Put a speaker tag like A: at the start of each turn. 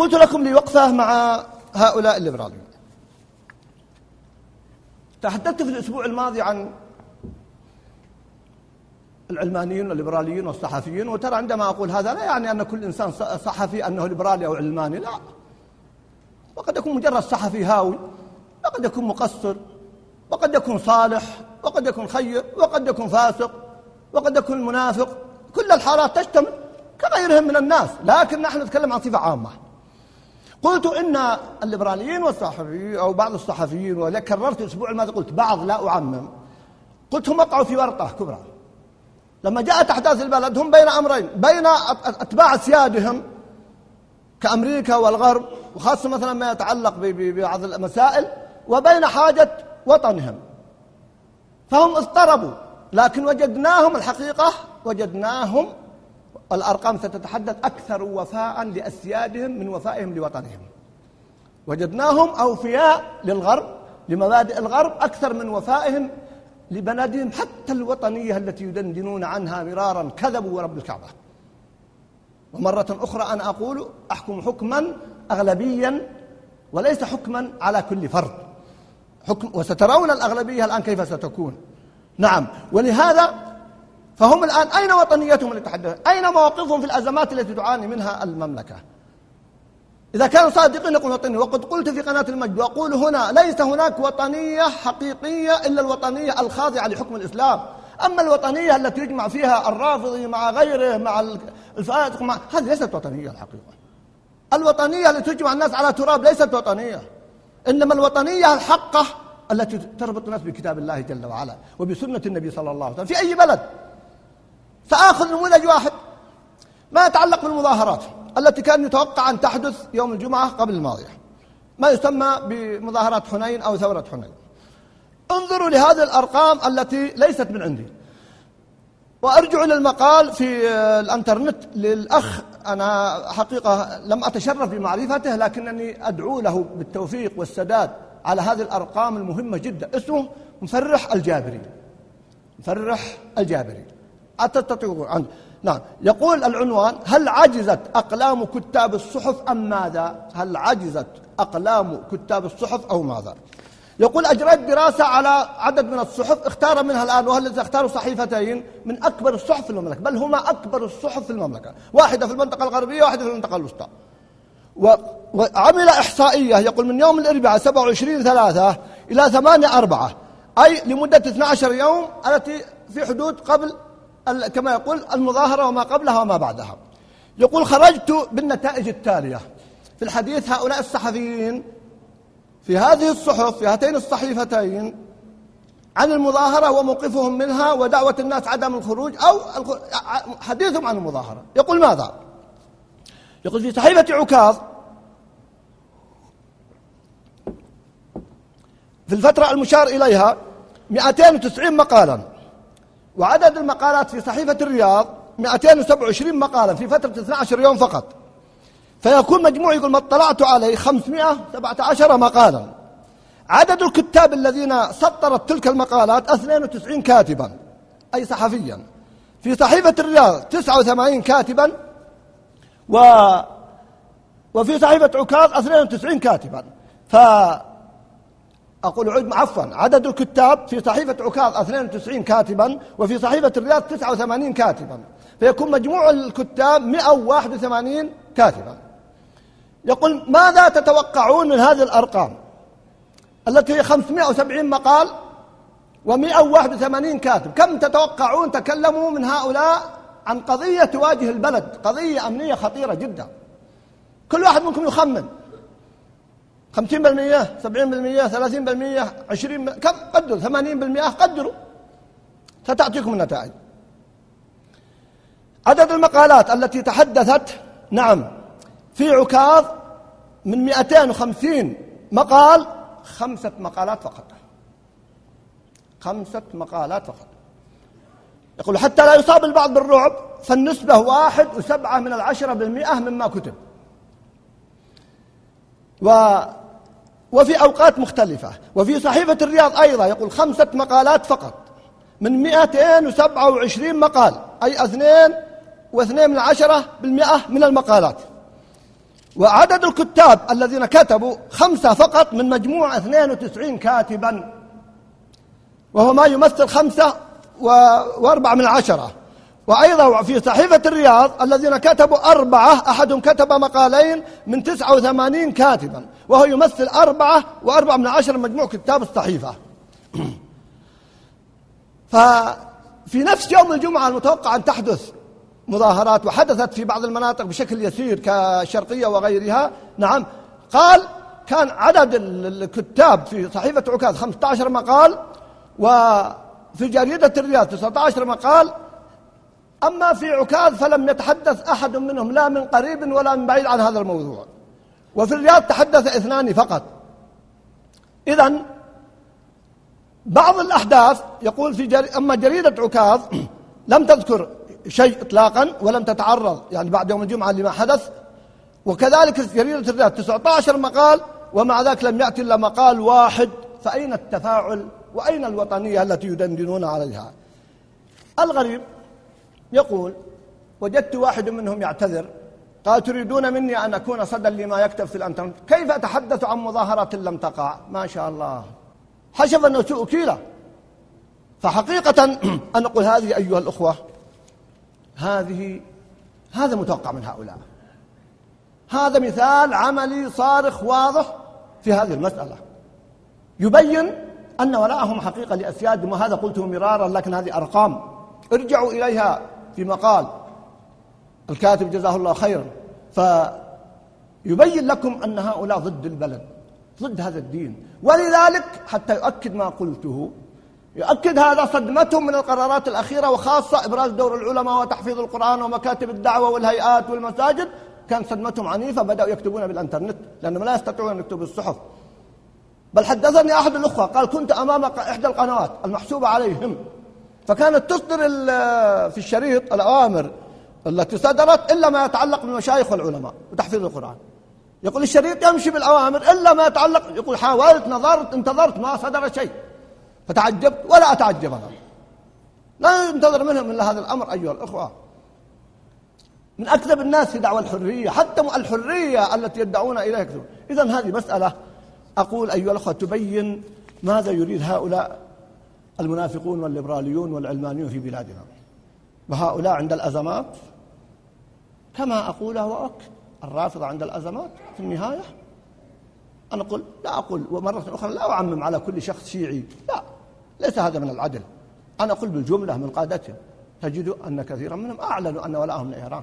A: قلت لكم لي وقفة مع هؤلاء الليبراليين تحدثت في الأسبوع الماضي عن العلمانيين والليبراليين والصحفيين وترى عندما أقول هذا لا يعني أن كل إنسان صحفي أنه ليبرالي أو علماني لا. وقد يكون مجرد صحفي هاوي وقد يكون مقصر وقد يكون صالح وقد يكون خير وقد يكون فاسق وقد يكون منافق. كل الحالات تشتمل كغيرهم من الناس لكن نحن نتكلم عن صفة عامة. قلت إن الليبراليين والصحفيين أو بعض الصحفيين وكررت الأسبوع الماضي قلت بعض لا أعمم. قلت هم وقعوا في ورطة كبرى. لما جاءت أحداث البلد هم بين أمرين بين أتباع سيادهم كأمريكا والغرب وخاصة مثلا ما يتعلق ببعض المسائل وبين حاجة وطنهم. فهم اضطربوا لكن وجدناهم الحقيقة وجدناهم الأرقام ستتحدث أكثر وفاء لأسيادهم من وفائهم لوطنهم. وجدناهم أوفياء للغرب لمبادئ الغرب أكثر من وفائهم لبلدهم حتى الوطنية التي يدندنون عنها مرارا كذبوا ورب الكعبة. ومرة أخرى أنا أقول أحكم حكما أغلبيا وليس حكما على كل فرد. حكم وسترون الأغلبية الآن كيف ستكون؟ نعم ولهذا فهم الآن أين وطنيتهم اللي تحدث أين مواقفهم في الأزمات التي تعاني منها المملكة؟ إذا كانوا صادقين يقول وطنية وقد قلت في قناة المجد وأقول هنا ليس هناك وطنية حقيقية إلا الوطنية الخاضعة لحكم الإسلام. أما الوطنية التي يجمع فيها الرافضي مع غيره مع الفاسق مع هذه ليست وطنية الحقيقة. الوطنية التي تجمع الناس على تراب ليست وطنية. إنما الوطنية الحقة التي تربط الناس بكتاب الله جل وعلا وبسنة النبي صلى الله عليه وسلم في أي بلد. سآخذ نموذج واحد ما يتعلق بالمظاهرات التي كان يتوقع أن تحدث يوم الجمعة قبل الماضية. ما يسمى بمظاهرات حنين أو ثورة حنين. انظروا لهذه الأرقام التي ليست من عندي. وأرجع إلى المقال في الأنترنت للأخ. أنا حقيقة لم أتشرف بمعرفته لكنني أدعو له بالتوفيق والسداد على هذه الأرقام المهمة جدا. اسمه مفرح الجابري. مفرح الجابري. أتستطيعون عنه نعم. يقول العنوان هل عجزت أقلام كتاب الصحف أم ماذا؟ هل عجزت أقلام كتاب الصحف أو ماذا؟ يقول أجريت دراسة على عدد من الصحف اختار منها الآن وهل اختاروا صحيفتين من أكبر الصحف في المملكة؟ بل هما أكبر الصحف في المملكة. واحدة في المنطقة الغربية واحدة في المنطقة الوسطى. وعمل إحصائية يقول من يوم الأربعاء 27 ثلاثة إلى 8 أربعة أي لمدة 12 يوم التي في حدود قبل كما يقول المظاهرة وما قبلها وما بعدها. يقول خرجت بالنتائج التالية. في الحديث هؤلاء الصحفيين في هذه الصحف في هاتين الصحيفتين عن المظاهرة وموقفهم منها ودعوة الناس عدم الخروج أو حديثهم عن المظاهرة. يقول ماذا؟ يقول في صحيفة عكاظ في الفترة المشار إليها 290 مقالا. وعدد المقالات في صحيفة الرياض 227 مقالا في فترة 12 يوم فقط. فيكون مجموع يقول ما اطلعت عليه 517 مقالا. عدد الكتاب الذين سطرت تلك المقالات 92 كاتبا أي صحفيا. في صحيفة الرياض 89 كاتبا و وفي صحيفة عكاظ 92 كاتبا. ف أقول عد عفوا. عدد الكتاب في صحيفة عكاظ 92 كاتبا وفي صحيفة الرياض 89 كاتبا. فيكون مجموع الكتاب 181 كاتبا. يقول ماذا تتوقعون من هذه الأرقام؟ التي هي 570 مقال و181 كاتب. كم تتوقعون تكلموا من هؤلاء عن قضية تواجه البلد؟ قضية أمنية خطيرة جدا. كل واحد منكم يخمن. 50% 70% 30% 20 كم؟ قدروا. 80% قدروا. ستعطيكم النتائج. عدد المقالات التي تحدثت نعم في عكاظ من 250 مقال خمسة مقالات فقط. خمسة مقالات فقط. يقول حتى لا يصاب البعض بالرعب فالنسبة واحد وسبعة من العشرة بالمئة مما كتب. و وفي أوقات مختلفة وفي صحيفة الرياض أيضا يقول خمسة مقالات فقط من 227 مقال أي اثنين واثنين من عشرة بالمئة من المقالات. وعدد الكتاب الذين كتبوا خمسة فقط من مجموع 92 كاتبا وهو ما يمثل خمسة وأربعة من عشرة. وأيضا في صحيفة الرياض الذين كتبوا أربعة أحدهم كتب مقالين من تسعة وثمانين كاتبا وهو يمثل أربعة وأربعة من عشرة مجموع كتاب الصحيفة. ففي نفس يوم الجمعة المتوقع أن تحدث مظاهرات وحدثت في بعض المناطق بشكل يسير كالشرقية وغيرها نعم قال كان عدد الكتاب في صحيفة عكاظ 15 مقال وفي جريدة الرياض 19 مقال أما في عكاظ فلم يتحدث أحد منهم لا من قريب ولا من بعيد عن هذا الموضوع. وفي الرياض تحدث اثنان فقط. إذا بعض الأحداث يقول في جري... أما جريدة عكاظ لم تذكر شيء إطلاقا ولم تتعرض. يعني بعد يوم الجمعة لما حدث. وكذلك جريدة الرياض 19 مقال ومع ذلك لم يأتي إلا مقال واحد. فأين التفاعل؟ وأين الوطنية التي يدندنون عليها؟ الغريب يقول وجدت واحد منهم يعتذر قال تريدون مني أن أكون صدى لما يكتب في الأنترنت؟ كيف أتحدث عن مظاهرة لم تقع؟ ما شاء الله. حسب أنه سوء كيلة. فحقيقة أن نقول هذه أيها الأخوة هذه هذا متوقع من هؤلاء. هذا مثال عملي صارخ واضح في هذه المسألة. يبين أن ولاءهم حقيقة لأسيادهم وهذا قلته مرارا لكن هذه أرقام. ارجعوا إليها. في مقال الكاتب جزاه الله خيرا فيبين لكم أن هؤلاء ضد البلد ضد هذا الدين ولذلك حتى يؤكد ما قلته يؤكد هذا صدمتهم من القرارات الأخيرة وخاصة إبراز دور العلماء وتحفيظ القرآن ومكاتب الدعوة والهيئات والمساجد. كان صدمتهم عنيفة بدأوا يكتبون بالإنترنت لأنهم لا يستطيعون أن يكتبوا بالصحف بل حدثني أحد الأخوة قال كنت أمام إحدى القنوات المحسوبة عليهم. فكانت تصدر في الشريط الأوامر التي صدرت إلا ما يتعلق بالمشايخ والعلماء وتحفيظ القرآن. يقول الشريط يمشي بالأوامر إلا ما يتعلق يقول حاولت نظرت انتظرت ما صدر شيء. فتعجبت ولا أتعجب أنا. لا ينتظر منهم إلا هذا الأمر أيها الأخوة. من أكذب الناس في دعوى الحرية حتى الحرية التي يدعون إليها. إذا هذه مسألة أقول أيها الأخوة تبين ماذا يريد هؤلاء. المنافقون والليبراليون والعلمانيون في بلادنا. وهؤلاء عند الأزمات كما أقوله وأكد الرافضة عند الأزمات في النهاية أنا أقول لا أقول ومرة أخرى لا أعمم على كل شخص شيعي لا ليس هذا من العدل. أنا أقول بالجملة من قادتهم تجد أن كثيرا منهم أعلنوا أن ولاءهم لإيران.